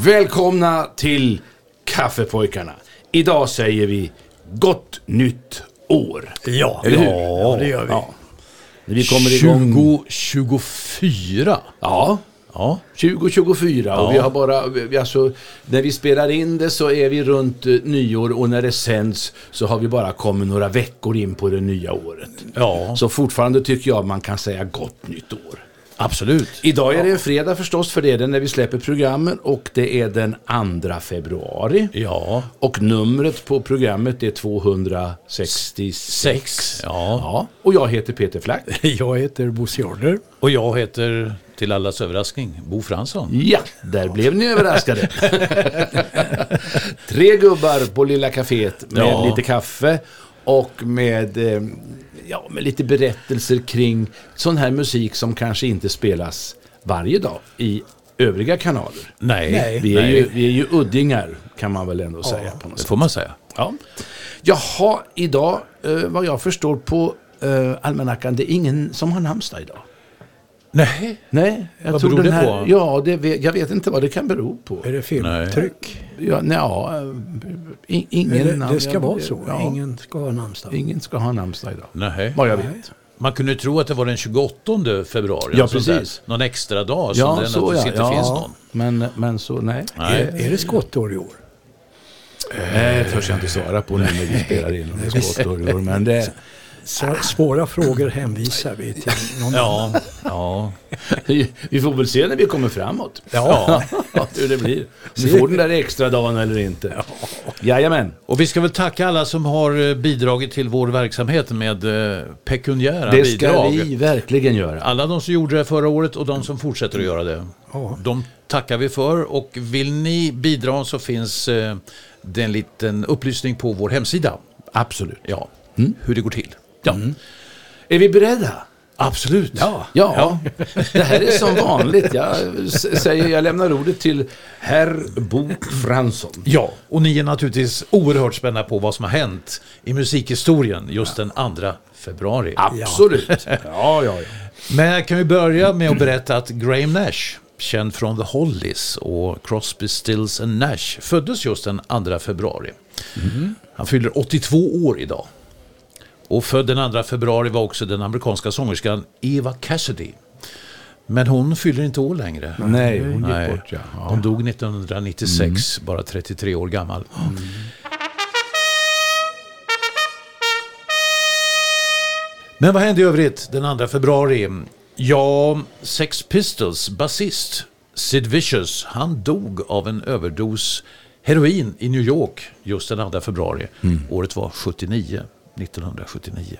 Välkomna till Kaffepojkarna. Idag säger vi gott nytt år. Ja, Eller hur? ja, det gör vi. Ja. Vi kommer igång... 2024. Ja, Ja. 2024 och vi har bara, vi, alltså, när vi spelar in det så är vi runt eh, nyår och när det sänds så har vi bara kommit några veckor in på det nya året. Ja, Så fortfarande tycker jag man kan säga gott nytt år. Absolut. Idag är det en fredag förstås för det är det när vi släpper programmen och det är den 2 februari. Ja. Och numret på programmet är 266. Sex. Ja. Ja, och jag heter Peter Flack. Jag heter Bosse Jarder. Och jag heter, till allas överraskning, Bo Fransson. Ja, där blev ni överraskade. Tre gubbar på lilla kaféet med Ja. lite kaffe och med, eh, ja, med lite berättelser kring sån här musik som kanske inte spelas varje dag i övriga kanaler. Nej, Nej. Vi är, nej. ju, vi är ju uddingar kan man väl ändå säga på något det sätt. får man säga. Ja. Jaha, idag, eh, vad jag förstår på eh, almanackan, det är ingen som har namnsdag idag. Nej. Nej, jag Vad tror beror den det här, på? Ja, det jag vet inte vad det kan bero på. Är det filmtryck? Ja, nej, ja, eh, i- ingen det, namn- det ska ja, vara så. Ja, Ingen ska ha namnsdag. ingen ska ha namnsdag idag. Nej. Vad jag Nej. vet. Man kunde tro att det var den 28 februari. Ja, och sånt där. precis. Någon extra dag som Ja, det så ja. inte ja. finns någon. Men, men så, nej. Nej. Är, är det skottår i år? Nej, det törs jag inte svara på nu när vi spelar in om det är skottår i år, Men det, Så, svåra frågor hänvisar vi till någon annan. Ja, ja. vi får väl se när vi kommer framåt. Ja. hur det blir. Om vi får den där extra dagen eller inte. Jajamän. Och vi ska väl tacka alla som har eh, bidragit till vår verksamhet med eh, pekuniära Det ska bidrag. vi verkligen göra. Alla de som gjorde det förra året och de som fortsätter att göra det. Ja. De tackar vi för och vill ni bidra så finns eh, det en liten upplysning på vår hemsida. Absolut. Ja, hur det går till. Ja. Är vi beredda? Absolut. Ja. ja, det här är som vanligt. Jag, säger, jag lämnar ordet till herr Bo Fransson. Ja, och ni är naturligtvis oerhört spända på vad som har hänt i musikhistorien just den 2 februari. Absolut. Ja, ja, ja. Men jag kan ju börja med att berätta att Graham Nash, känd från The Hollies och Crosby, Stills and Nash, föddes just den 2 februari. Han fyller 82 år idag. Och född den 2 februari var också den amerikanska sångerskan Eva Cassidy. Men hon fyller inte år längre. Nej, hon gick Nej. bort ja. ja. Hon dog 1996, bara 33 år gammal. Men vad hände i övrigt den 2 februari? Ja, Sex Pistols basist Sid Vicious, han dog av en överdos heroin i New York just den 2 februari. Året var 79, 1979.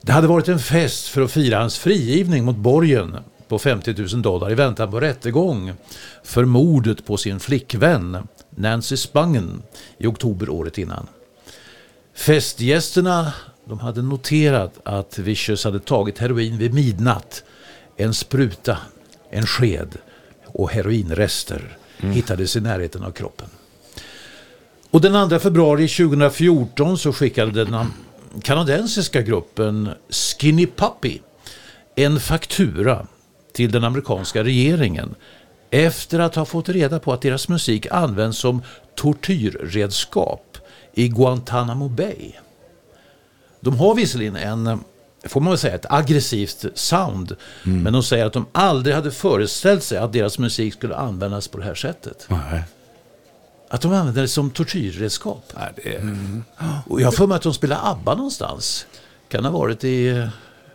Det hade varit en fest för att fira hans frigivning mot borgen på 50 000 dollar i väntan på rättegång för mordet på sin flickvän Nancy Spangen i oktober året innan. Festgästerna de hade noterat att Vicious hade tagit heroin vid midnatt. En spruta, en sked och heroinrester hittades i närheten av kroppen. Och den 2 februari 2014 så skickade den kanadensiska gruppen Skinny Puppy en faktura till den amerikanska regeringen efter att ha fått reda på att deras musik används som tortyrredskap i Guantanamo Bay. De har visserligen en, får man väl säga, ett aggressivt sound. Men de säger att de aldrig hade föreställt sig att deras musik skulle användas på det här sättet. Nej. Att de använder det som tortyrredskap. Nej, det är... Och jag har för mig att de spelar ABBA någonstans. Kan ha varit i eh,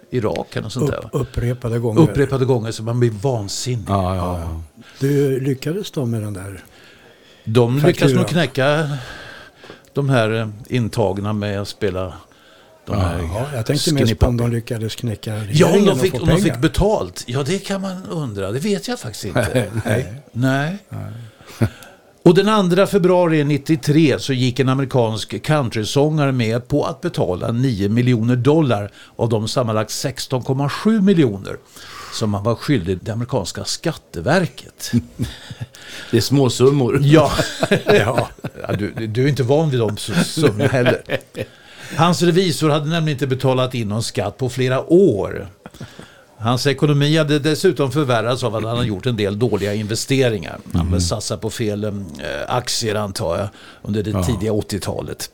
Irak eller sånt där. Upp, upprepade gånger. Upprepade gånger så man blir vansinnig. Ja, ja, ja. Du lyckades då med den där? De Faktura. nog knäcka de här eh, intagna med att spela De här Ja, jag tänkte mest på om de lyckades knäcka Ja, om de, fick, om de fick betalt. Ja, det kan man undra. Det vet jag faktiskt inte. Nej. Nej. Och den 2 februari 93 så gick en amerikansk countrysångare med på att betala 9 miljoner dollar av de sammanlagt 16,7 miljoner som han var skyldig det amerikanska skatteverket. Det är småsummor. Ja, ja. du, du är inte van vid de summorna heller. Hans revisor hade nämligen inte betalat in någon skatt på flera år. Hans ekonomi hade dessutom förvärrats av att han hade gjort en del dåliga investeringar. Han hade satsat på fel eh, aktier antar jag under det tidiga 80-talet.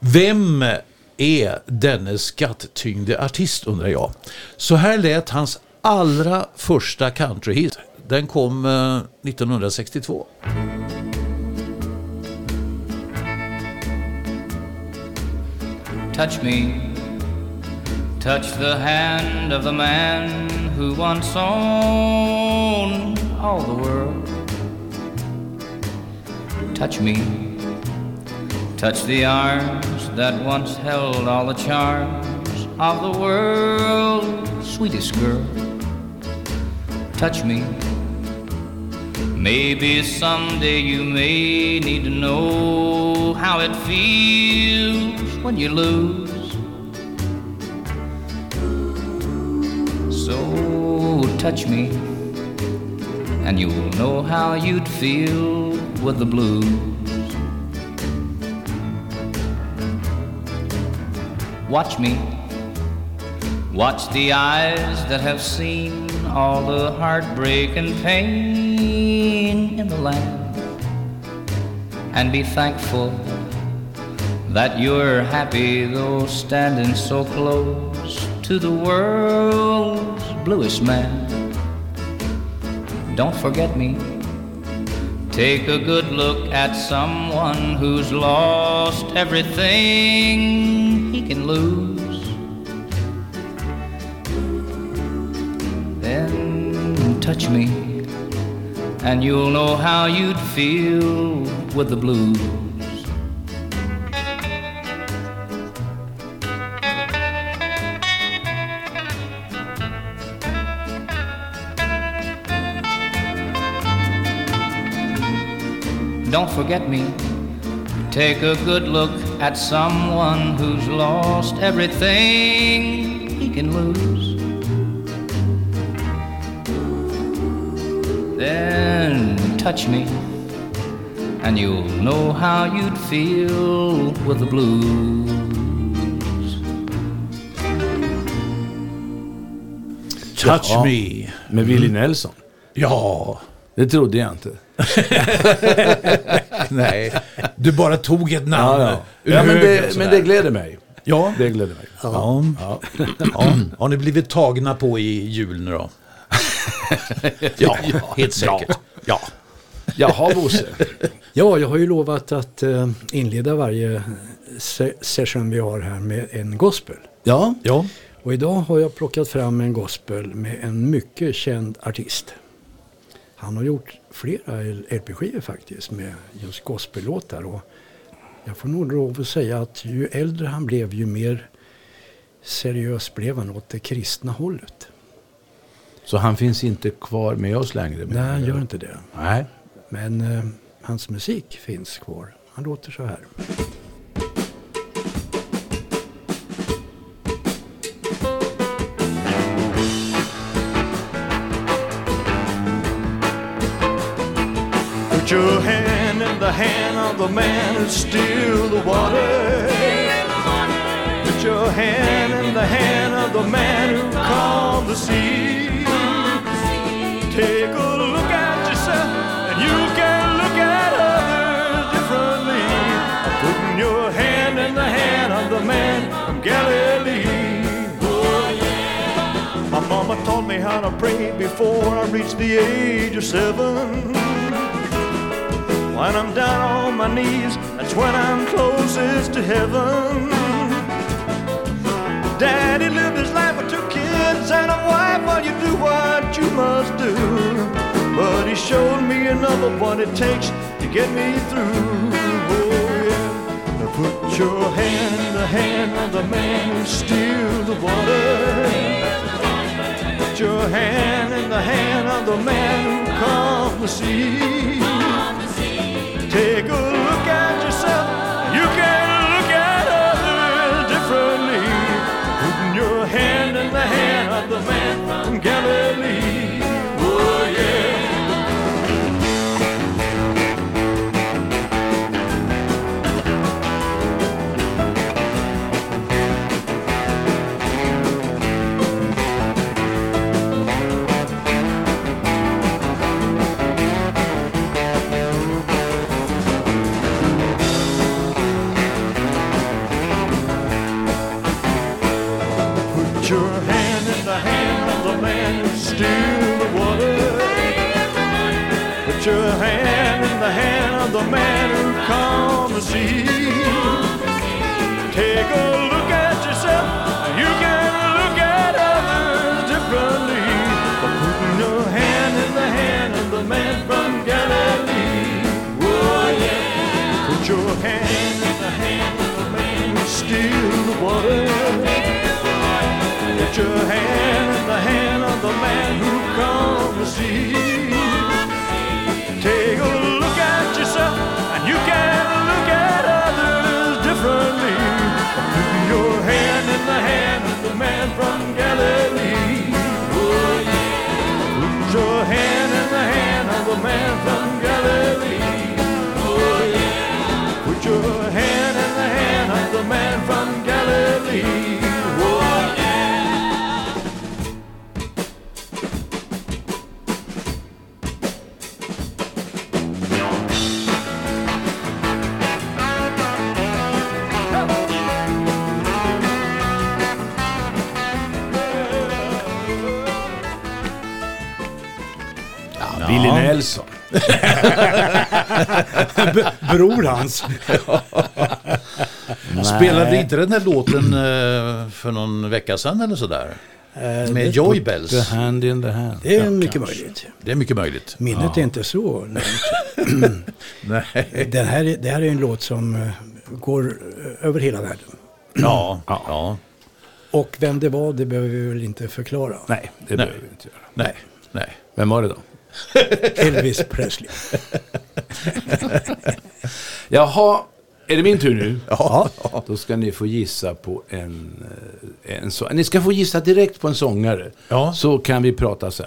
Vem är denne skatttyngde artist undrar jag. Så här lät hans allra första countryhit. Den kom eh, 1962. Touch me, touch the hand of the man who once owned all the world. Touch me, touch the arms that once held all the charms of the world, sweetest girl. Touch me. Maybe someday you may need to know how it feels when you lose. Touch me, and you'll know how you'd feel with the blues. Watch me, watch the eyes that have seen all the heartbreak and pain in the land, and be thankful that you're happy though standing so close to the world's bluest man. Don't forget me. Take a good look at someone who's lost everything he can lose. Then touch me, and you'll know how you'd feel with the blues. Don't forget me. Take a good look at someone who's lost everything he can lose. Then touch me, and you'll know how you'd feel with the blues. Touch Ja. me. Med Willie Nelson. Ja, Det trodde jag inte. nej. Du bara tog ett namn Ja, ja. ja men, det, men det gläder mig. Ja. Det gläder mig. Ja. Ja. Har ni blivit tagna på i jul nu då? Ja, helt säkert. Ja. Jaha Bosse. Ja, jag har ju lovat att eh, inleda varje se- session vi har här med en gospel. Ja. Ja. Och idag har jag plockat fram en gospel med en mycket känd artist. Han har gjort flera LP-skivor faktiskt med just gospellåtar. Och jag får nog lov att säga att ju äldre han blev ju mer seriös blev han åt det kristna hållet. Så han finns inte kvar med oss längre? Nej, han gör inte det. Nej. Men eh, hans musik finns kvar. Han låter så här. The hand of the man who still the water. Put your hand in the hand of the man who calmed the sea. Take a look at yourself and you can look at others differently. Putting your hand in the hand of the man from Galilee. My mama taught me how to pray before I reached the age of seven. When I'm down on my knees, that's when I'm closest to heaven. Daddy lived his life with two kids and a wife while you do what you must do. But he showed me another what it takes to get me through. Oh, yeah. Put your hand in the hand of the man who steals the water. Put your hand in the hand of the man who calms the sea. Take a look at yourself. You can look at others differently. Putting your hand in the hand of the man from Galilee. Steals the water. Put your hand in the hand of the man who calms the sea. Bror hans. Spelade inte den där låten eh, för någon vecka sedan eller sådär? Med Joy Bells. The hand in the hand. Det är mycket möjligt. Det är mycket möjligt. Minnet är inte så långt. Nej. Den här, är- det här är en låt som eh, går eh, över hela världen. Ja, ja. Och vem det var, det behöver vi väl inte förklara. Nej, det behöver vi inte göra. Nej, nej. Vem var det då? Elvis Presley. Jaha, är det min tur nu? Ja. Då ska ni få gissa på en, eh, en så Ni ska få gissa direkt på en sångare. Ja. Så kan vi prata sen.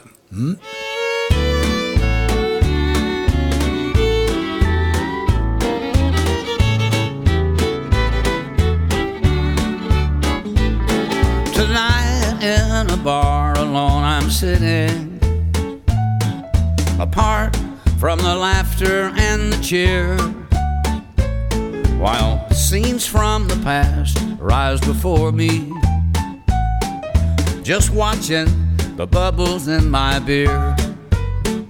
Tonight in a bar alone, I'm sitting apart from the laughter and the cheer. While scenes from the past rise before me, just watching the bubbles in my beer.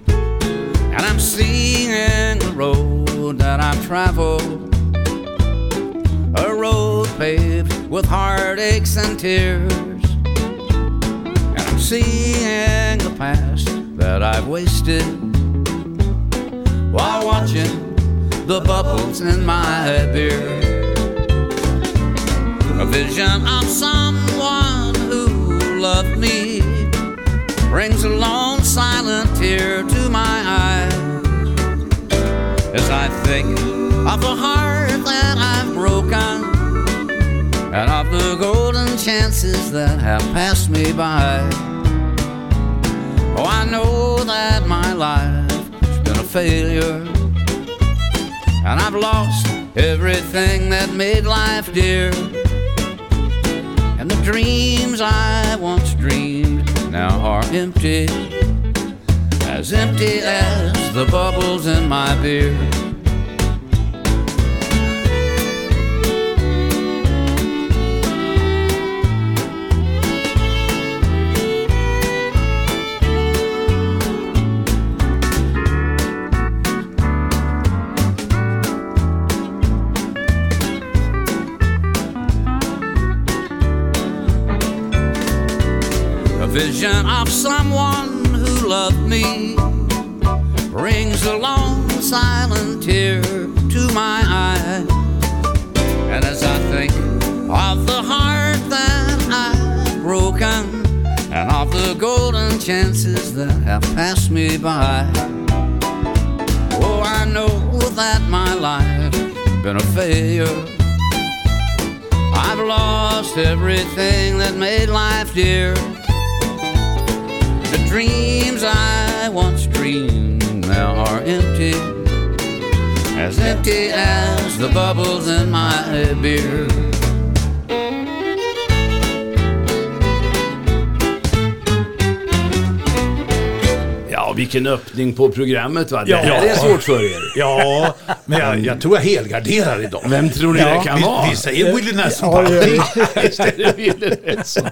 And I'm seeing the road that I've traveled a road paved with heartaches and tears. And I'm seeing the past that I've wasted while watching the bubbles in my beer. A vision of someone who loved me brings a long silent tear to my eye as I think of the heart that I've broken and of the golden chances that have passed me by. I know that my life's been a failure and I've lost everything that made life dear. And the dreams I once dreamed now are empty as empty as the bubbles in my beer. vision of someone who loved me brings a long silent tear to my eye. And as I think of the heart that I've broken and of the golden chances that have passed me by, oh, I know that my life's been a failure. I've lost everything that made life dear. The dreams I once dreamed now are empty, as empty as the bubbles in my beer. Ja, vilken öppning på programmet va? Ja. Det här är svårt för er. Ja, men jag, jag tror jag helgarderar idag. Vem tror ni det kan vi, vara? vi säger Willie Nelson. Ja, det- Just det, det ville rätt så.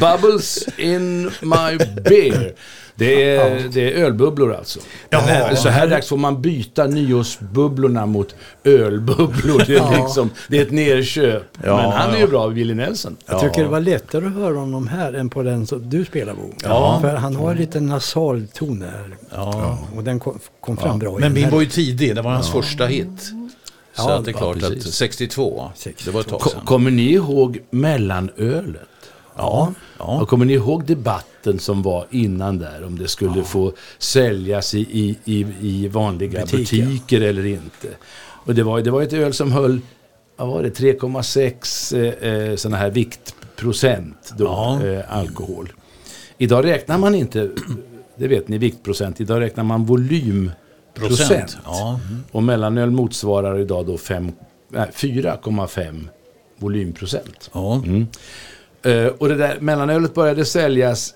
Bubbles in my beer. Det är, det är ölbubblor alltså. Jaha. Så här dags får man byta nyårsbubblorna mot ölbubblor. Det är, liksom, det är ett nerköp. Ja, Men han är ju bra, Willie Nelson. Jag tycker det var lättare att höra honom här än på den som du spelar Bo. Ja. För han har lite nasal ton. Ja. Och den kom, kom fram bra. Men min här. var ju tidig, det var hans första hit. Så Ja, att det är ja, klart att precis. 62, det var ett tag sedan. Kommer ni ihåg mellanölet? Ja, ja. Och kommer ni ihåg debatten som var innan där? Om det skulle få säljas i, i, i, i vanliga Butiker. butiker eller inte. Och det var, det var ett öl som höll, vad var det, 3,6 eh, eh, sådana här viktprocent då, Ja. eh, alkohol. Idag räknar man inte, det vet ni, viktprocent. Idag räknar man volymprocent. Procent, ja. Och mellanöl motsvarar idag då fem- nej, 4,5 volymprocent. Ja. Mm. Eh, och det där mellanölet började säljas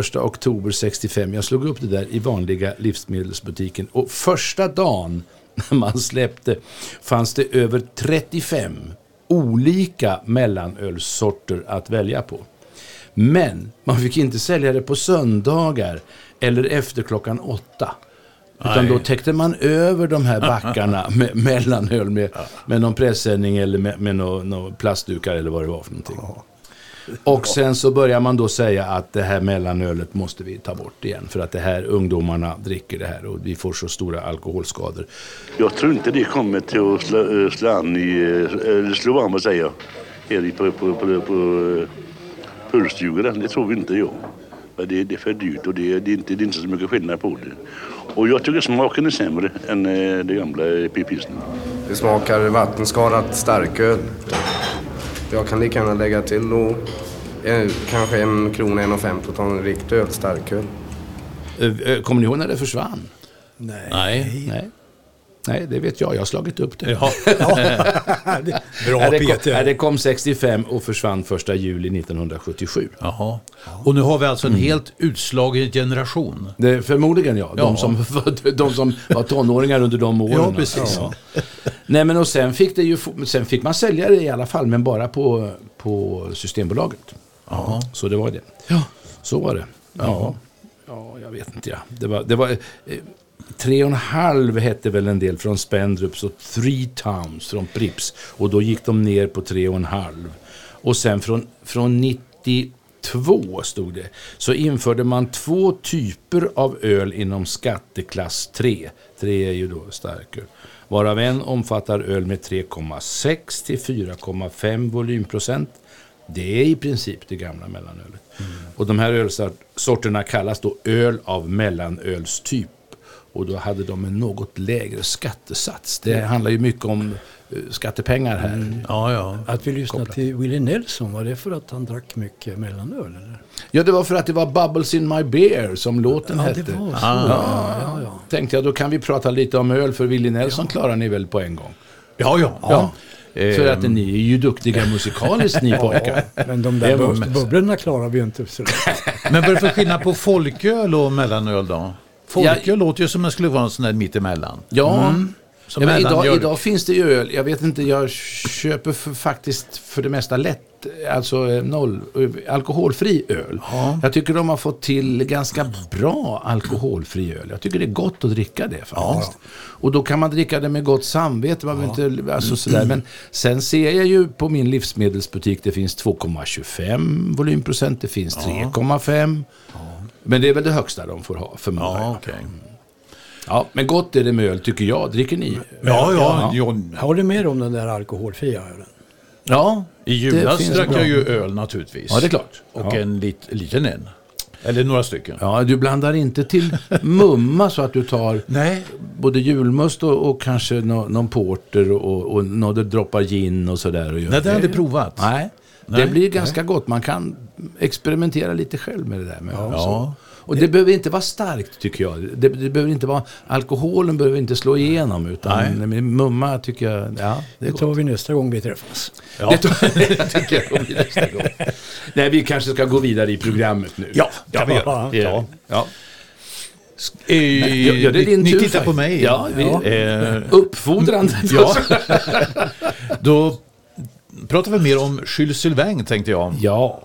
1 oktober 65. Jag slog upp det där i vanliga livsmedelsbutiken. Och första dagen när man släppte fanns det över 35 olika mellanölssorter att välja på. Men man fick inte sälja det på söndagar eller efter klockan åtta. Utan Nej. då täckte man över de här backarna med mellanöl med, med någon pressändning eller med, med några nå plastdukar eller vad det var för någonting. Och sen så börjar man då säga att det här mellanölet måste vi ta bort igen. För att det här ungdomarna dricker det här och vi får så stora alkoholskador. Jag tror inte det kommer till att slå, eh, slå an i, eh, eller slå an vad säger jag, här i- på, på, på, på eh, pulsstugorna. Det tror vi inte jag. Det, det är för dyrt och det, det, är inte, det är inte så mycket skillnad på det. Och jag tycker smaken är sämre än det gamla pilsnern. Det smakar vattenskadat starköl. Jag kan lika gärna lägga till och, eh, kanske en krona, en och och ta en riktig öl, starköl. Eh, eh, Kommer ni ihåg när det försvann? Nej. Nej. Nej. Nej, det vet jag. Jag har slagit upp det. Ja. Bra det, kom, Peter. nej, det kom 65 och försvann 1 juli 1977. Jaha. Och nu har vi alltså en helt utslagen generation. Det, förmodligen ja. De, Ja. som, de som var tonåringar under de åren. Ja, precis. Ja. Nej, men och sen fick, det ju, sen fick man sälja det i alla fall, men bara på, på Systembolaget. Ja. Så det var det. Ja. Så var det. Ja, ja jag vet inte. Ja. Det var, det var, eh, tre och en halv hette väl en del från Spendrups och Three Towns från Prips. Och då gick de ner på tre och en halv. Och sen från, från 92 stod det, så införde man två typer av öl inom skatteklass 3. 3 är ju då starköl. Varav en omfattar öl med 3,6 till 4,5 volymprocent. Det är i princip det gamla mellanölet. Och de här ölsorterna kallas då öl av mellanölstyp. Och då hade de en något lägre skattesats. Det handlar ju mycket om skattepengar här. Ja, ja. Att vi lyssnade till Willie Nelson, var det för att han drack mycket mellanöl? Eller? Ja, det var för att det var Bubbles in my beer som låten Ja, hette. det var så. Ah. Ja, ja. Tänkte jag, då kan vi prata lite om öl, för Willie Nelson klarar ni väl på en gång? Ja, ja. Ja. Eh, För att ni är ju duktiga musikaliskt ni pojkar. Men de där bub- bubblorna klarar vi ju inte så. Men vad är det för skillnad på folköl och mellanöl då? Folköl Ja. låter ju som det skulle vara en sån där mittemellan. Ja, Som ja idag, idag finns det ju öl. Jag vet inte, jag köper för, faktiskt för det mesta lätt, alltså eh, noll, eh, alkoholfri öl. Jag tycker de har fått till ganska bra alkoholfri öl. Jag tycker det är gott att dricka det faktiskt. Och då kan man dricka det med gott samvete. Man vill inte, alltså sådär. Men sen ser jag ju på min livsmedelsbutik, det finns 2,25 volymprocent, det finns 3,5. Men det är väl det högsta de får ha, förmodar jag. Ja, okej. Ja, men gott är det med öl tycker jag. Dricker ni? Ja, ja. ja. Jag håller med om den där alkoholfria ölen. Ja, I julas drack jag ju öl naturligtvis. Ja, det är klart. Och Ja. en lit, liten en. Eller några stycken. Ja, du blandar inte till mumma så att du tar Nej, både julmust och, och kanske nå, någon porter och, och några droppar gin och sådär. och gör. Nej, det har jag aldrig provat. Nej, Nej. det blir ganska gott. Man kan experimentera lite själv med det där. Med Ja. Och det behöver inte vara starkt tycker jag. Det, det behöver inte vara, alkoholen behöver inte slå igenom. Utan med mumma tycker jag, ja, det Det tar vi nästa gång vi träffas. Ja. Det tar- det tycker jag blir nästa gång. Nej, vi kanske ska gå vidare i programmet nu. Ja, kan vi göra. Ja. Ja. ja. Eh, Ja, ja, det är din ni tur tittar på mig. Ja, vi- Eh, Uppfordrande. ja. Då pratar vi mer om Jules Sylvain tänkte jag.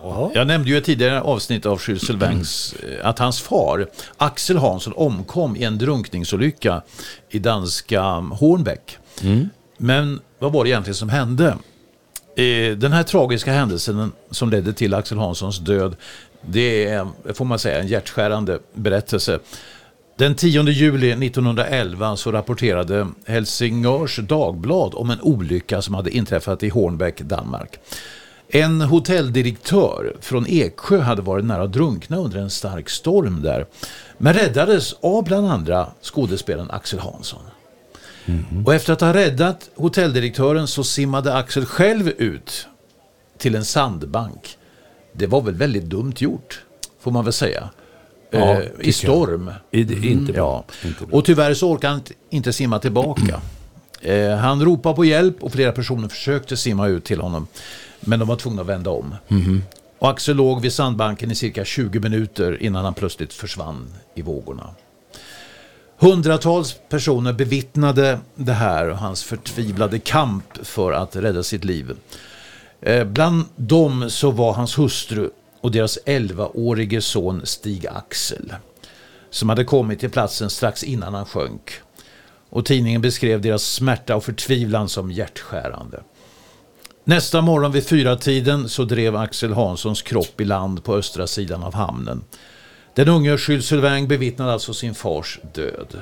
ja. Jag nämnde ju i tidigare avsnitt av Jules Sylvains eh, att hans far, Axel Hansson, omkom i en drunkningsolycka i danska Hornbäck. Men vad var det egentligen som hände? Eh, Den här tragiska händelsen som ledde till Axel Hanssons död, det är, får man säga, en hjärtskärande berättelse. Den 10 juli 1911 så rapporterade Helsingörs Dagblad om en olycka som hade inträffat i Hornbäck, Danmark. En hotelldirektör från Eksjö hade varit nära att drunkna under en stark storm där. Men räddades av bland andra skådespelaren Axel Hansson. Och efter att ha räddat hotelldirektören så simmade Axel själv ut till en sandbank. Det var väl väldigt dumt gjort, får man väl säga. Ja, eh, I storm. I- det- inte bra. Ja. Och tyvärr så orkade han inte- inte simma tillbaka. Eh, han ropade på hjälp och flera personer försökte simma ut till honom. Men de var tvungna att vända om. Och Axel låg vid sandbanken i cirka 20 minuter innan han plötsligt försvann i vågorna. Hundratals personer bevittnade det här och hans förtvivlade kamp för att rädda sitt liv. Eh, Bland dem så var hans hustru och deras 11-årige son Stig Axel som hade kommit till platsen strax innan han sjönk. Och tidningen beskrev deras smärta och förtvivlan som hjärtskärande. Nästa morgon vid fyra tiden så drev Axel Hanssons kropp i land på östra sidan av hamnen. Den unge Jules bevittnade alltså sin fars död.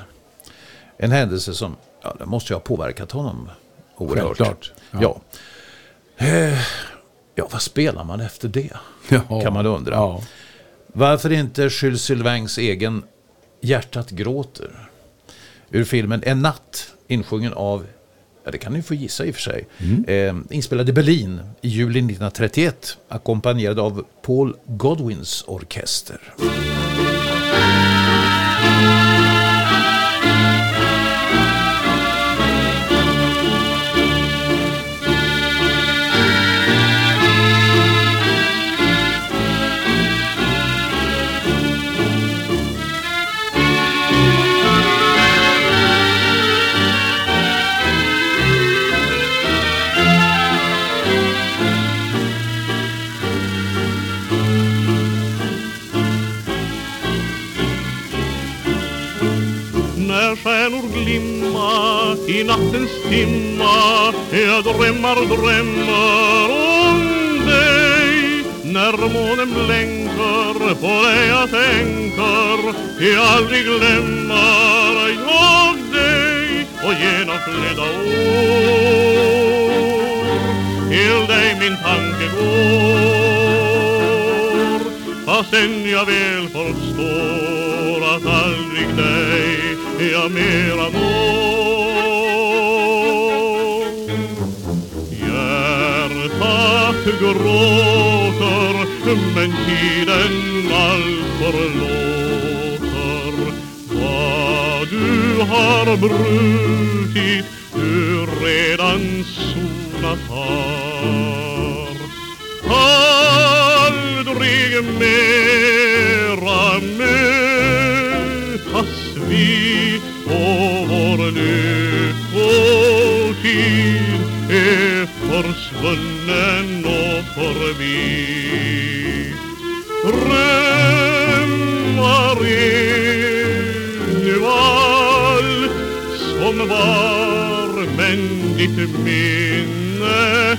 En händelse som ja, det måste ju ha påverkat honom oerhört. Självklart. Ja. Eh, ja, vad spelar man efter det? Ja. Kan man undra. Ja. Varför inte Jules Sylvains egen Hjärtat gråter? Ur filmen En natt, insjungen av, ja det kan ni få gissa i och för sig, eh, inspelad i Berlin i juli 1931, ackompanjerad av Paul Godwins orkester. I nattens timma. Jag drömmar, drömmar om dig. När månen blänker på dig jag tänker Jag aldrig glömmer jag dig. Och genom flera år. Till dig min tanke går. Fastän jag väl förstår att aldrig dig jag mera når. Gråter men tiden allt förlåter Vad du har brutit du redan sonat har. Aldrig mera mötas vi och vår lyckotid är försvunnen förbi. Drömmar är allt som var men ditt minne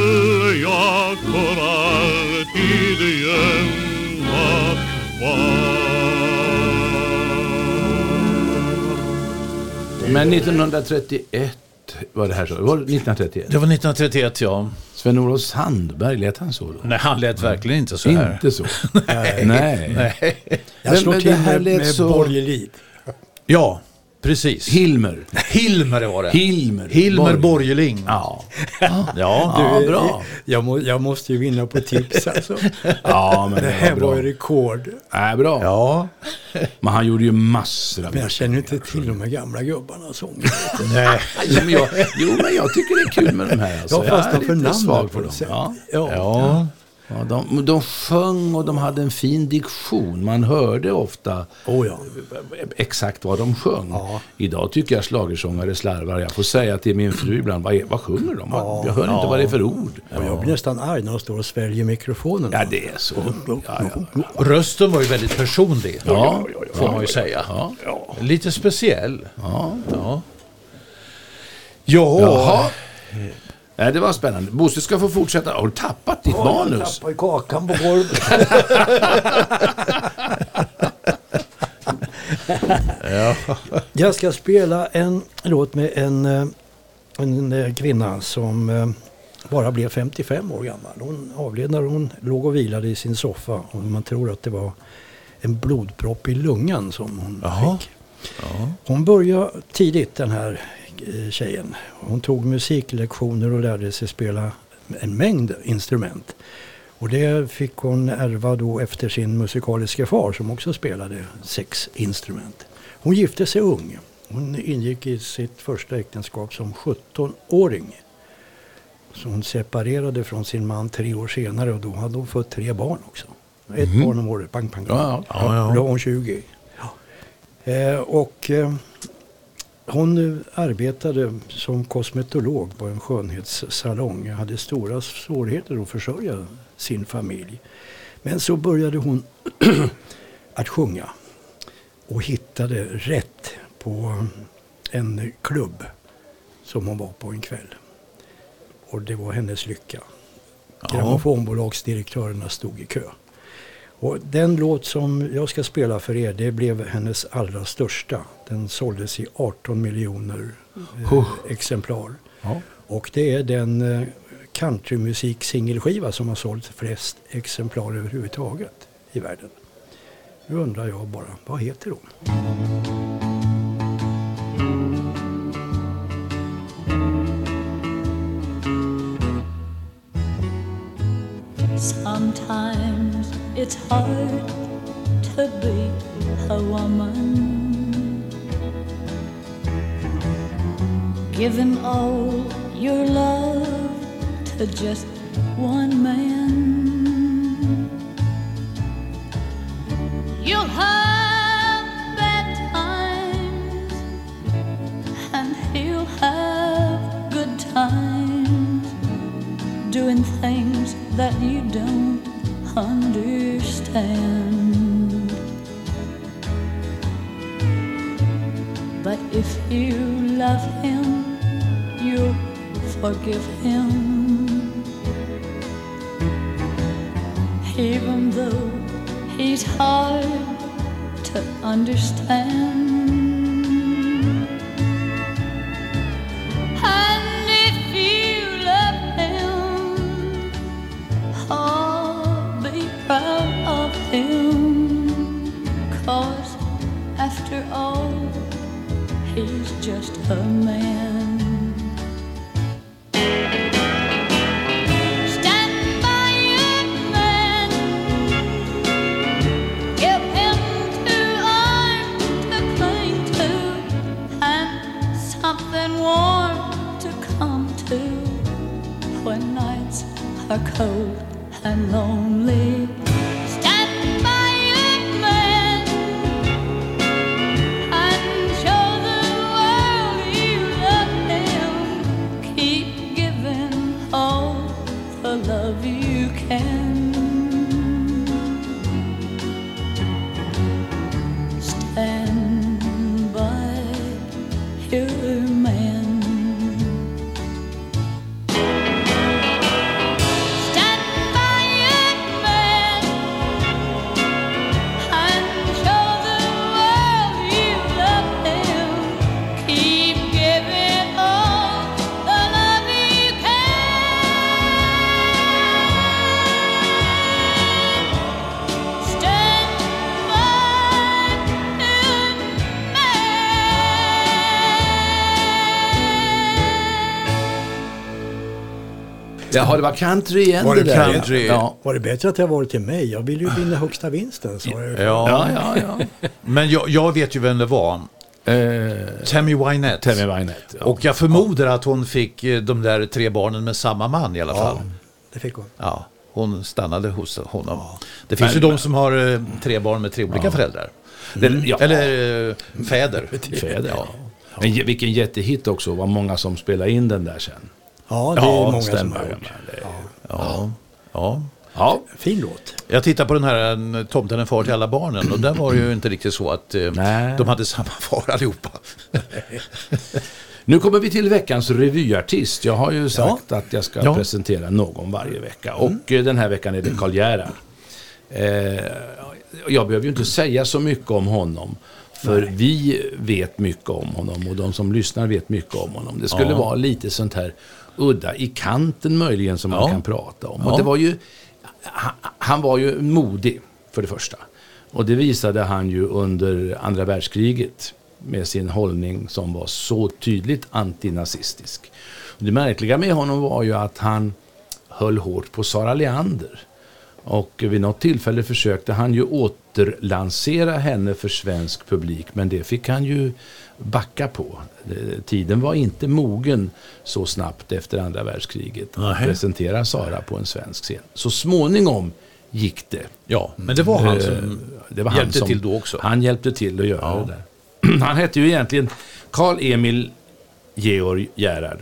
Men 1931 var det här så. Var det 1931? Det var 1931 ja. Sven-Olof Sandberg, lät han så då? Nej, han lät verkligen inte så här. Inte så? Nej. Nej. Jag Men- slår till det här med, med så- borgerlig. Ja, precis. Hilmer. Hilmer var det. Hilmer. Hilmer Borg. Borgeling. Ja. Ja. ja, bra. Jag, må, jag måste ju vinna på tips alltså. Ja, men Det det här var var ju rekord. Nej, bra. Ja. Men han gjorde ju massor av Men jag känner inte till de här gamla gubbarna som... Nej. Jo men, jag, jo, men jag tycker det är kul med de här. Alltså. Jag fastnar för namn på något dem. sätt. Ja. Ja. Ja. Ja, de, de sjöng och de hade en fin diktion. Man hörde ofta Oh, ja. exakt vad de sjöng. Ja. Idag tycker jag schlagersångare slarvar. Jag får säga till min fru ibland, vad, är, vad sjunger de? Vad- jag hör inte vad det är för ord. Jag blir nästan arg när de står och sväljer mikrofonen. Ja, det är så. Ja, ja. Rösten var ju väldigt personlig. Ja, får man ju säga. Ja. Lite speciell. Ja. Ja. Ja. Jaha. Nej, det var spännande. Bosse ska få fortsätta. Har du tappat ditt manus? Tappar kakan på golvet. Jag ska spela en låt med en, eh, en eh, kvinna som eh, bara blev 55 år gammal. Hon avled när hon låg och vilade i sin soffa. Och man tror att det var en blodpropp i lungan som hon Jaha. fick. Hon började tidigt den här tjejen. Hon tog musiklektioner och lärde sig spela en mängd instrument. Och det fick hon ärva då efter sin musikaliska far som också spelade sex instrument. Hon gifte sig ung. Hon ingick i sitt första äktenskap som 17-åring. Så hon separerade från sin man tre år senare och då hade hon fått tre barn också. Ett barn om året, pang, pang, pang. Ja. Ja, ja. Då var hon 20. Ja. Eh, och eh, hon arbetade som kosmetolog på en skönhetssalong. Hade stora svårigheter att försörja sin familj. Men så började hon att sjunga. Och hittade rätt på en klubb som hon var på en kväll. Och det var hennes lycka. Grammofonbolagsdirektörerna stod i kö. Och den låt som jag ska spela för er, det blev hennes allra största. Den såldes i 18 miljoner eh, exemplar. Ja. Och det är den eh, countrymusik-singelskiva som har sålt flest exemplar överhuvudtaget i världen. Nu undrar jag bara, vad heter hon? Hard to be a woman. Give Giving all your love to just after all, he's just a man. Jaha, det var country igen Var det det där. country? Ja. Var det bättre att jag varit till mig? Jag ville ju vinna högsta vinsten. Så var det. Ja. Ja, ja, ja. Men jag, jag vet ju vem det var. Eh, Tammy Wynette. Tammy Wynette. Ja. Och jag förmodar att hon fick eh, de där tre barnen med samma man i alla fall. Det fick hon. Ja, hon stannade hos honom. Det finns ju de som har eh, tre barn med tre olika föräldrar. Det- ja. Eller eh, fäder. Fäder, ja. Men vilken jättehit också. Vad många som spelade in den där sen. Ja, det är Ja, många som stämmer. har gjort. Ja. ja. Ja, Fin låt. Jag tittar på den här en, Tomten är far till alla barnen och där var det ju inte riktigt så att eh, Nej. de hade samma far allihopa. Nu kommer vi till veckans revyartist. Jag har ju sagt att jag ska Ja. Mm. presentera någon varje vecka. Och eh, den här veckan är det Karl Gerhard. Eh, jag behöver ju inte säga så mycket om honom. För vi vet mycket om honom och de som lyssnar vet mycket om honom. Det skulle Ja. vara lite sånt här udda i kanten möjligen som man kan prata om. Och det var ju, han, han var ju modig för det första. Och det visade han ju under andra världskriget med sin hållning som var så tydligt antinazistisk. Och det märkliga med honom var ju att han höll hårt på Sara Leander. Och vid något tillfälle försökte han ju återlansera henne för svensk publik, men det fick han ju backa på. Eh, Tiden var inte mogen så snabbt efter andra världskriget att Nähä. presentera Sara på en svensk scen. Så småningom gick det. Ja, men det var han Eh, som det var hjälpte som, till då också. Han hjälpte till att göra Ja. det där. Han hette ju egentligen Karl Emil Georg Gerhard.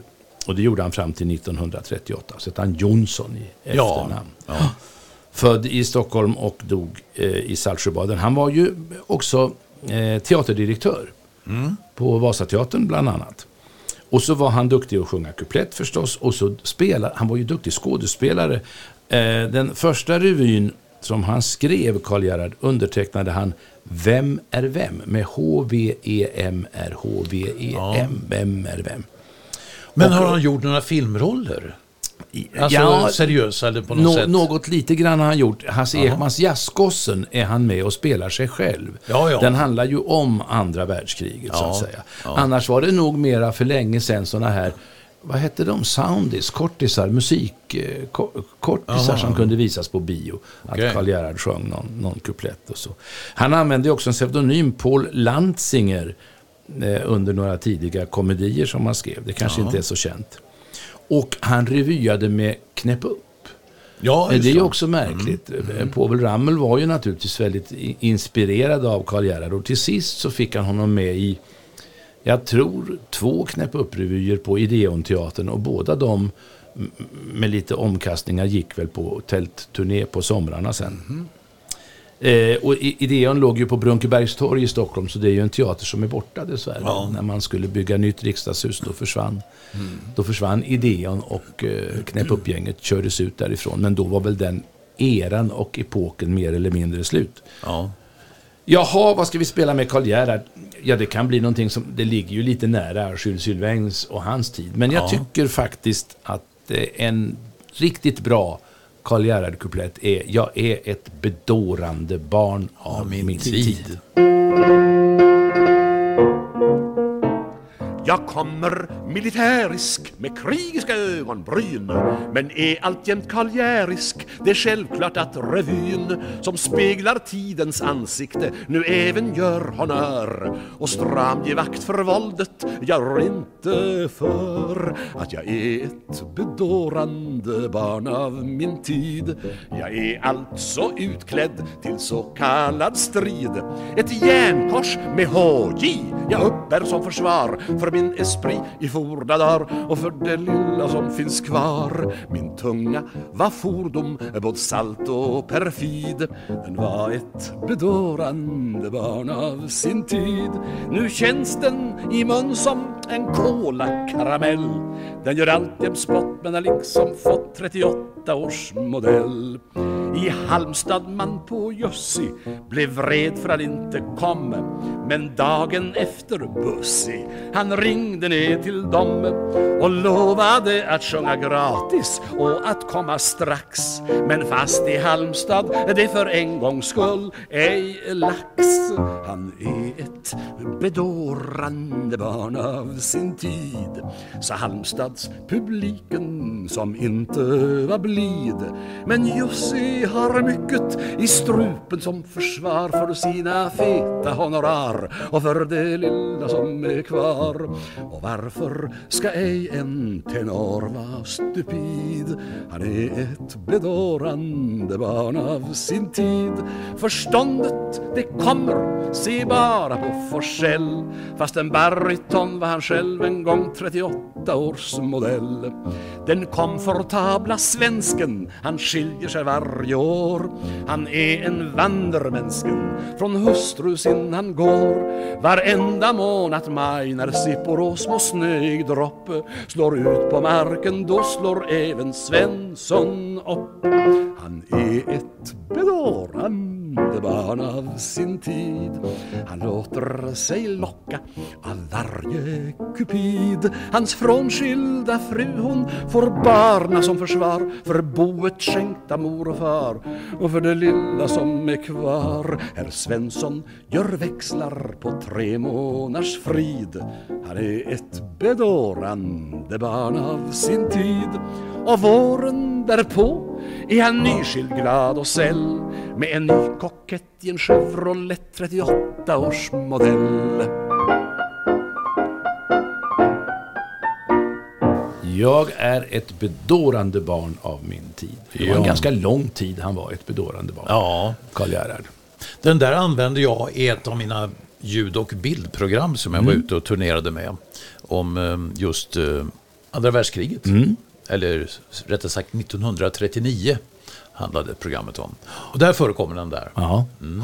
Och det gjorde han fram till 1938. Så hette han Jonsson i Ja. efternamn. Ja. Född i Stockholm och dog eh, i Saltsjöbaden. Han var ju också eh, teaterdirektör Mm. på Vasateatern bland annat. Och så var han duktig att sjunga kuplett förstås. Och så spelade, han var ju duktig skådespelare. Eh, den första revyn som han skrev, Karl Gerhard, undertecknade han Vem är vem? Med H-V-E-M-R, H-V-E-M, Vem är vem? Men har han gjort några filmroller? Alltså Ja, seriösa eller på något Nå- sätt? Något lite grann har han gjort. Hasse Jaha. Ekmans Jazzgossen är han med och spelar sig själv. Ja, ja. Den handlar ju om andra världskriget så Ja, att säga. Annars var det nog mera för länge sedan sådana här vad hette de? Soundis, kortisar, musik, eh, Aha. som kunde visas på bio. Okej. Att Karl Gerhard sjöng någon, någon kuplett och så. Han använde också en pseudonym, Paul Lantzinger, eh, under några tidiga komedier som han skrev. Det kanske inte är så känt. Och han revyade med Knäpp upp. Ja, Eh, det är ju. Mm. också märkligt. Eh, Povel Ramel var ju naturligtvis väldigt inspirerad av Karl Gerhard och till sist så fick han honom med i, jag tror, två Knäpp upp-revyer på Ideonteatern och båda de med lite omkastningar gick väl på tältturné på somrarna sen. Mhm. Eh, och Ideon låg ju på Brunkebergstorg i Stockholm så det är ju en teater som är borta dessvärre. Ja. När man skulle bygga nytt riksdagshus då försvann, Mm. då försvann Ideon och eh, Knäpp kördes ut därifrån. Men då var väl den eran och epoken mer eller mindre slut. Ja. Jaha, vad ska vi spela med Karl Gerhard? Ja, det kan bli någonting som, det ligger ju lite nära Jules Sylvains och hans tid. Men jag Ja. tycker faktiskt att eh, en riktigt bra Karl Gerhard-kuplett är Jag är ett bedårande barn av min, tid. Jag kommer militärisk med krigiska ögonbryn Men är alltjämt karljärisk. Det är självklart att revyn Som speglar tidens ansikte Nu även gör honör. Och stram ger vakt för våldet Jag rår inte för Att jag är ett bedårande barn av min tid. Jag är alltså utklädd till så kallad strid. Ett järnkors med HJ Jag uppbär som försvar för min esprit i forna dar och för det lilla som finns kvar. Min tunga var fordom, både salt och perfid. Den var ett bedårande barn av sin tid. Nu känns den i mun som en kolakaramell. Den gör alltjämt spott men har liksom fått 38 års modell. I Halmstad man på Jussi blev vred för att inte komma Men dagen efter Bussi han ringde ner till dem och lovade att sjunga gratis och att komma strax. Men fast i Halmstad det för en gångs skull ej lax. Han är ett bedårande barn av sin tid. Sa Halmstads publiken som inte var blid men Jussi har mycket i strupen som försvar för sina feta honorar och för det lilla som är kvar. Och varför ska ej en tenor vara stupid? Han är ett bedårande barn av sin tid. Förståndet det kommer, se bara på Forsell. Fast en baryton var han själv en gång 38 års modell. Den komfortabla svensken, han skiljer sig varje år. Han är en vandermänsken, från hustru sin han går. Varenda månad maj när sippor och små snöig dropp Slår ut på marken, då slår även Svensson upp. Han är ett bedårande barn av sin tid. Han låter sig locka av varje kupid. Hans frånskilda fru hon får barna som försvar. För boet skänkta mor och far och för det lilla som är kvar. Herr Svensson gör växlar på tre månaders frid. Han är ett bedårande barn av sin tid. Och våren därpå är han nyskild, glad och säll med en ny kokett i en Chevrolet 38 års modell. Jag är ett bedårande barn av min tid. Det var en Ja. ganska lång tid han var ett bedårande barn. Ja. Karl Gerhard. Den där använde jag i ett av mina ljud och bildprogram som jag var ute och turnerade med. Om eh, just eh, andra världskriget. Eller s- rättare sagt 1939 handlade programmet om. Och där förekommer den där. Ja. Mm.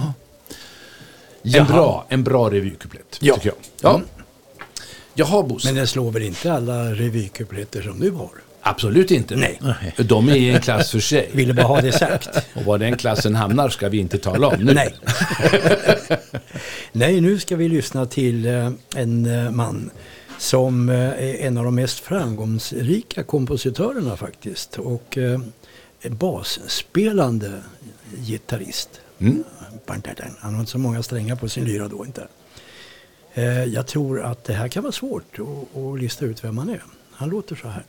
En bra, en bra revykuplett, Ja. tycker jag. Ja. Jaha, Bosse. Men den slår väl inte alla revykupletter som du har? Absolut inte. Nej. De är i en klass för sig. Ville bara ha det sagt. Och var den klassen hamnar ska vi inte tala om nu. Nej. Nej, nu ska vi lyssna till eh, en eh, man som eh, är en av de mest framgångsrika kompositörerna faktiskt. Och basspelande gitarrist. Mm. Han har inte så många strängar på sin lyra då inte. Eh, Jag tror att det här kan vara svårt att, att lista ut vem han är. Han låter så här.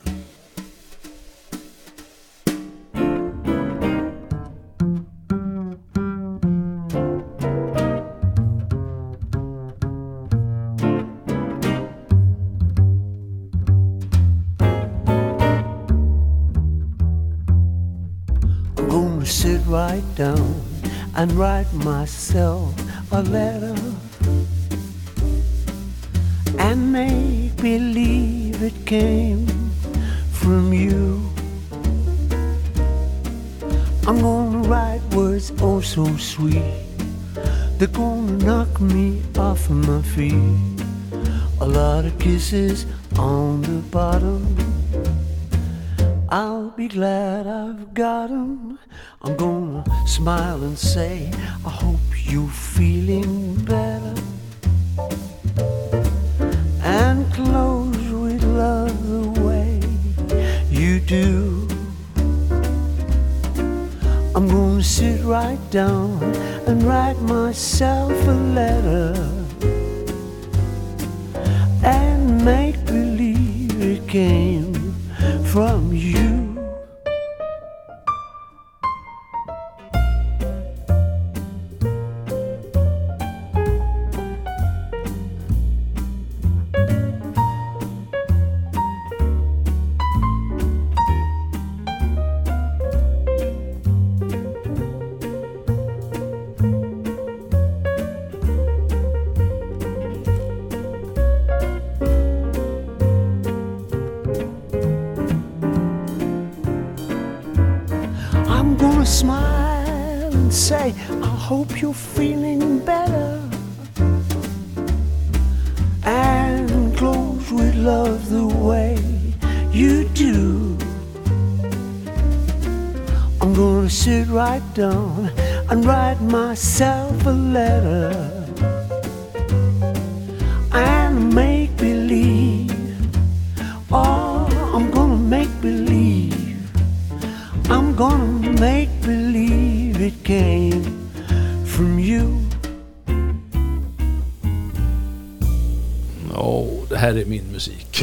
And write myself a letter and make believe it came from you. I'm gonna write words oh so sweet. They're gonna knock me off my feet. A lot of kisses on the bottom. I'll be glad I've got 'em. I'm gonna smile and say, I hope you're feeling better. And close with love the way you do. I'm gonna sit right down and write myself a letter and make believe it came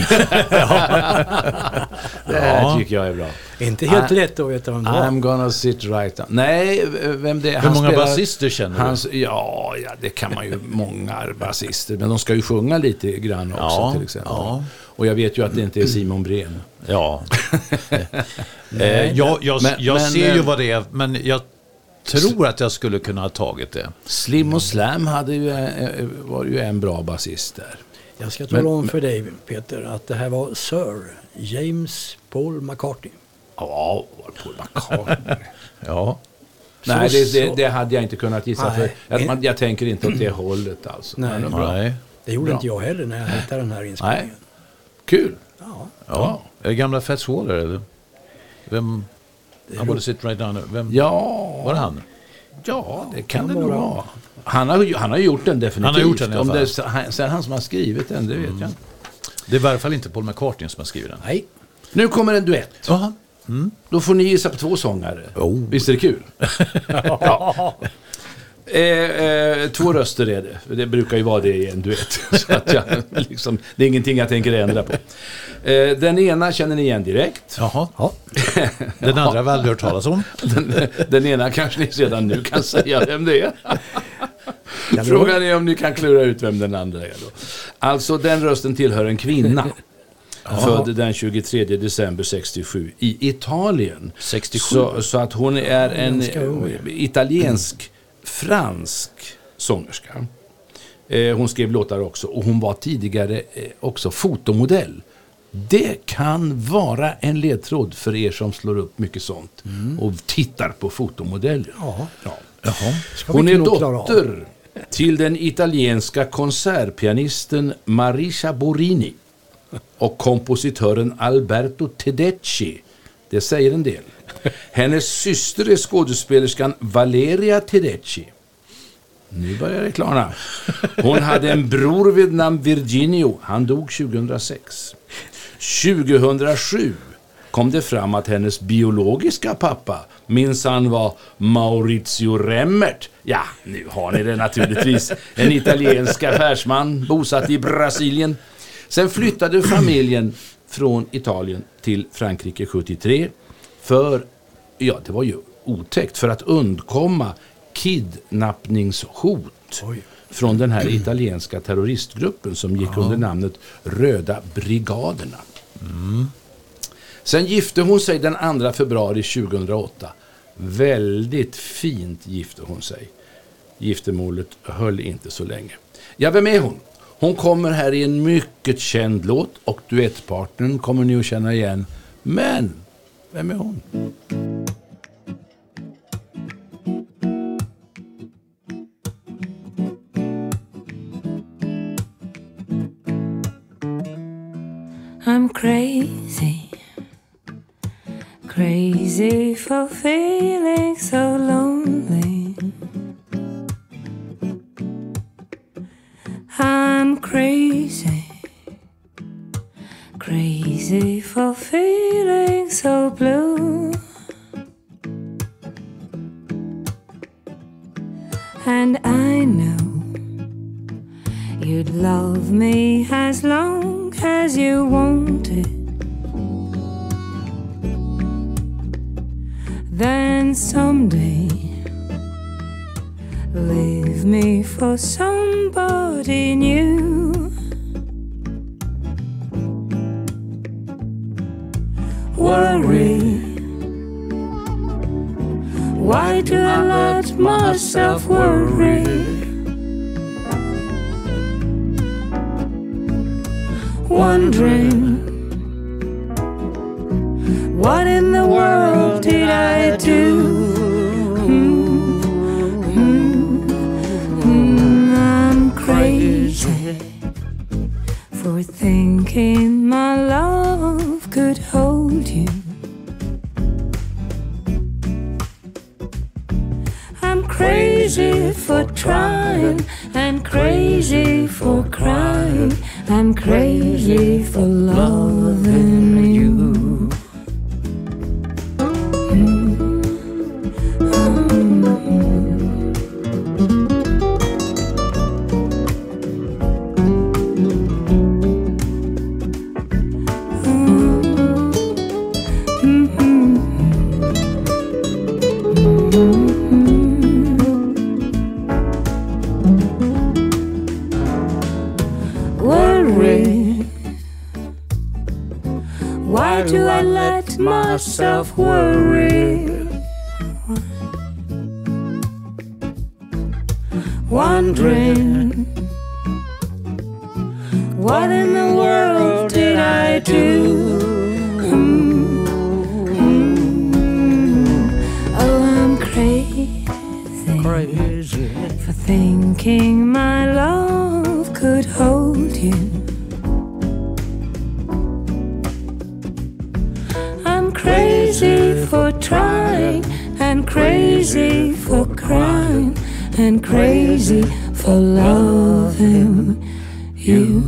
det här tycker jag är bra. Inte helt Ah, lätt att veta vem det var. I'm gonna sit right down. Nej, vem det är? Hur många spelar- basister känner du? Hans, ja, ja, det kan man ju. Många basister. Men de ska ju sjunga lite grann också Ja, till exempel. ja. Och jag vet ju att det inte är Simon Breen. Ja. eh, jag jag, Men- jag men, ser ju eh, vad det är, men jag tror att jag skulle kunna ha tagit det. Slim och Slam hade ju, eh, var ju en bra basist där. Jag ska tala Men- om för dig Peter att det här var Sir James Paul McCartney. Ja, det Paul McCartney? Ja. Nej, Så- det, det, så- det hade jag inte kunnat gissa Nej. för. Jag, man, jag tänker inte åt det hållet alltså. Nej. Men bra. Nej. Det gjorde Bra. inte jag heller när jag hittade den här inspelningen. Nej. Kul. Ja. Ja. Är det gamla Fats Waller eller? Vem? Han borde sitta right down. Vem? Ja, Var det han? ja det kan Kan det nog vara. Han har, han har gjort den definitivt. Han har gjort den i alla Om fall. det, han- sen han som har skrivit den, det vet jag inte. Det är i varje fall inte Paul McCartney som har skrivit den. Nej. Nu kommer en duett. Jaha. Då får ni gissa på två sångare. Oh. Visst är det kul? ja. Eh, eh, två röster är det. Det brukar ju vara det i en duett. Så att jag, liksom, det är ingenting jag tänker ändra på. Eh, den ena känner ni igen direkt. Jaha. Den andra har vi aldrig hört talas om. Den, den ena kanske ni redan nu kan säga vem det är. Frågan är om ni kan klura ut vem den andra är då. Alltså den rösten tillhör en kvinna. Född den 23 december 67 i Italien. 67? Så, så att hon är en italiensk-fransk sångerska. Eh, hon skrev låtar också och hon var tidigare eh, också fotomodell. Det kan vara en ledtråd för er som slår upp mycket sånt och tittar på fotomodeller. Ja. Ja. Hon är dotter till den italienska konsertpianisten Marisha Borini och kompositören Alberto Tedeschi. Det säger en del. Hennes syster är skådespelerskan Valeria Tedeschi. Nu börjar det klarna. Hon hade en bror vid namn Virginio. Han dog 2006. 2007 kom det fram att hennes biologiska pappa minsann var Maurizio Remmert. Ja, nu har ni det naturligtvis. En italiensk affärsman bosatt i Brasilien. Sen flyttade familjen från Italien till Frankrike 73 för, ja det var ju otäckt, för att undkomma kidnappningshot från den här italienska terroristgruppen som gick under namnet Röda brigaderna. Sen gifte hon sig den 2 februari 2008. Väldigt fint gifte hon sig. Giftermålet höll inte så länge. Ja, vem är hon? Hon kommer här i en mycket känd låt och duettpartnern kommer ni att känna igen. Men, vem är hon? I'm crazy, crazy for feeling so lonely. I'm crazy, crazy for feeling so blue. And I know You'd love me as long as you wanted. Someday, leave me for somebody new. Worry. Why do I let myself worry? wondering what in the world thinking my love could hold you. I'm crazy for trying and crazy for crying. I'm crazy for loving. What in the world did I do? Hmm, hmm. Oh, I'm crazy, Crazy. for thinking my love could hold you. I'm crazy for trying and crazy for crying and crazy for loving you.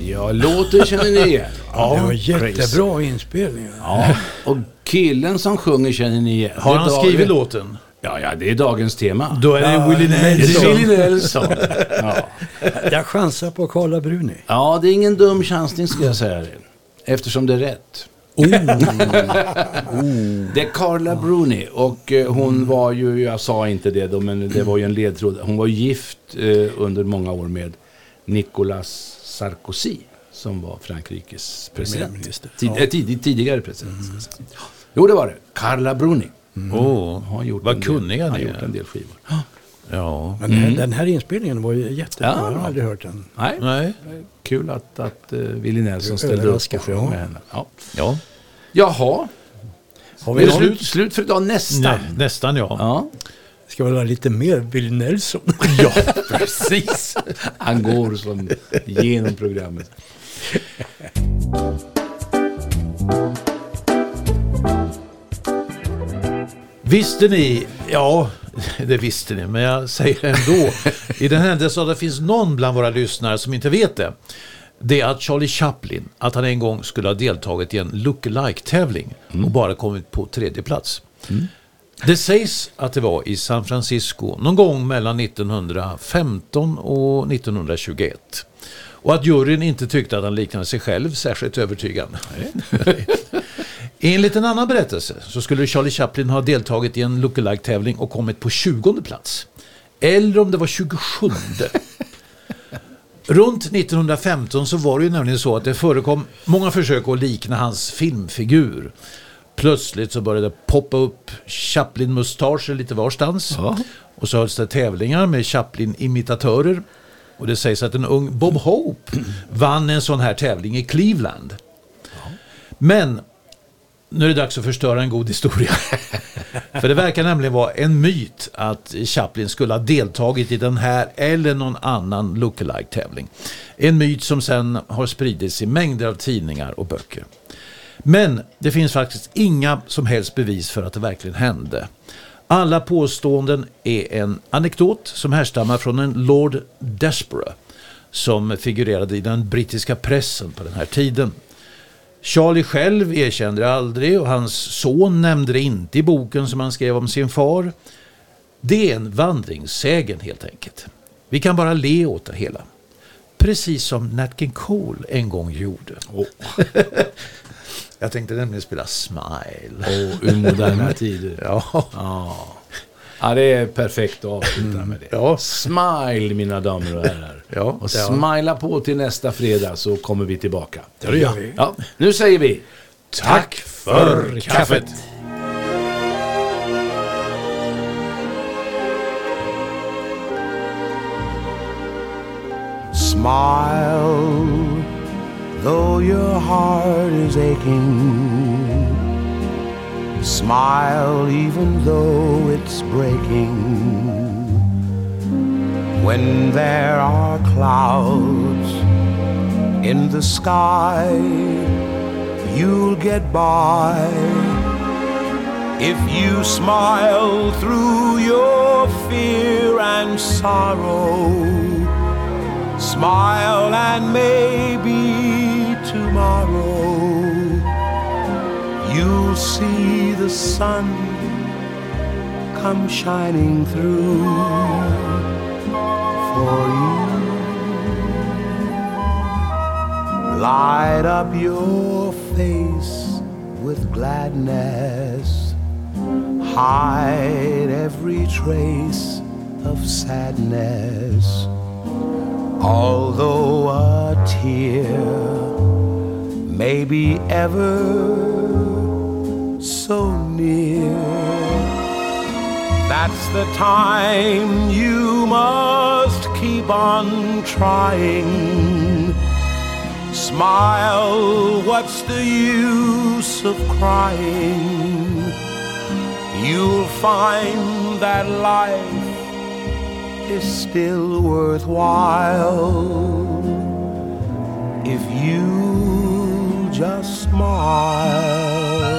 Ja, låten känner ni igen. det var Crazy. jättebra inspelningar. Ja, och killen som sjunger känner ni igen. Har Det är han dag- skrivit låten? Ja, ja, det är dagens tema. Då är det Ja, Willie Det Nelson. är Willie Nelson. Ja. Jag chansar på Carla Bruni. ja, det är ingen dum chansning skulle jag säga. Eftersom det är rätt. Det är Carla Bruni och eh, hon var ju, jag sa inte det då, men det var ju en ledtråd. Hon var gift eh, under många år med Nicolas Sarkozy som var Frankrikes president. Tid, Ja. eh, tid, tidigare president. säga. Jo, det var det. Carla Bruni. Har gjort vad en del- kunniga har ni gjort en är. del skivor. Ja. Men den här- den här inspelningen var ju jättebra. Ja. Jag har aldrig hört den. Nej, Nej. kul att, att uh, Willie Nelson ställde upp och sjöng ja. med henne. Ja. Ja. Jaha, Har är vi slut, slut för idag? Nästan. Nej, nästan ja. Ja, Ska vi ha lite mer Bill Nelson? ja precis. Han går som genom programmet. Visste ni, ja det visste ni, men jag säger ändå. I den händelse att det finns någon bland våra lyssnare som inte vet det. Det är att Charlie Chaplin, att han en gång skulle ha deltagit i en look-alike-tävling och bara kommit på tredje plats. Det sägs att det var i San Francisco någon gång mellan 1915 och 1921. Och att juryn inte tyckte att han liknade sig själv särskilt övertygande. Enligt en annan berättelse så skulle Charlie Chaplin ha deltagit i en lookalike-tävling och kommit på 20 plats. Eller om det var 27. Runt 1915 så var det ju nämligen så att det förekom många försök att likna hans filmfigur. Plötsligt så började det poppa upp Chaplin-mustascher lite varstans. Och så hölls det tävlingar med Chaplin-imitatörer. Och det sägs att en ung Bob Hope vann en sån här tävling i Cleveland. Men nu är det dags att förstöra en god historia. För det verkar nämligen vara en myt att Chaplin skulle ha deltagit i den här eller någon annan lookalike-tävling. En myt som sen har spridits i mängder av tidningar och böcker. Men det finns faktiskt inga som helst bevis för att det verkligen hände. Alla påståenden är en anekdot som härstammar från en Lord Desborough som figurerade i den brittiska pressen på den här tiden. Charlie själv erkände det aldrig och hans son nämnde det inte i boken som han skrev om sin far. Det är en vandringssägen helt enkelt. Vi kan bara le åt det hela. Precis som Nat King Cole en gång gjorde. Jag tänkte nämligen spela Smile. Och ur moderna tider. Ja. Ja. Ja, det är perfekt att avsluta med det. Ja. Smile mina damer och herrar. Ja. Och smila på till nästa fredag så kommer vi tillbaka. Det gör vi. Ja, nu säger vi tack för kaffet. Smile, though your heart is aching. Smile, even though it's breaking. When there are clouds in the sky, you'll get by. If you smile through your fear and sorrow, smile and maybe tomorrow you'll see the sun come shining through for you. Light up your face with gladness, hide every trace of sadness. Although a tear may be ever so near, that's the time you must keep on trying. Smile, what's the use of crying? You'll find that life is still worthwhile if you just smile.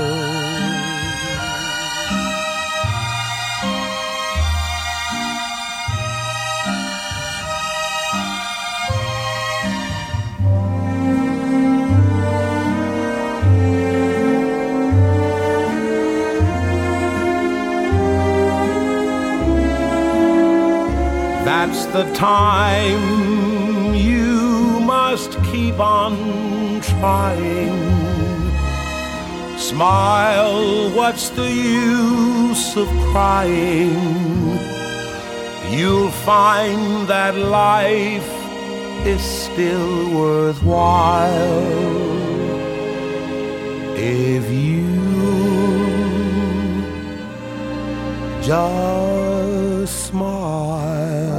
That's the time you must keep on trying. Smile, what's the use of crying? You'll find that life is still worthwhile if you just smile.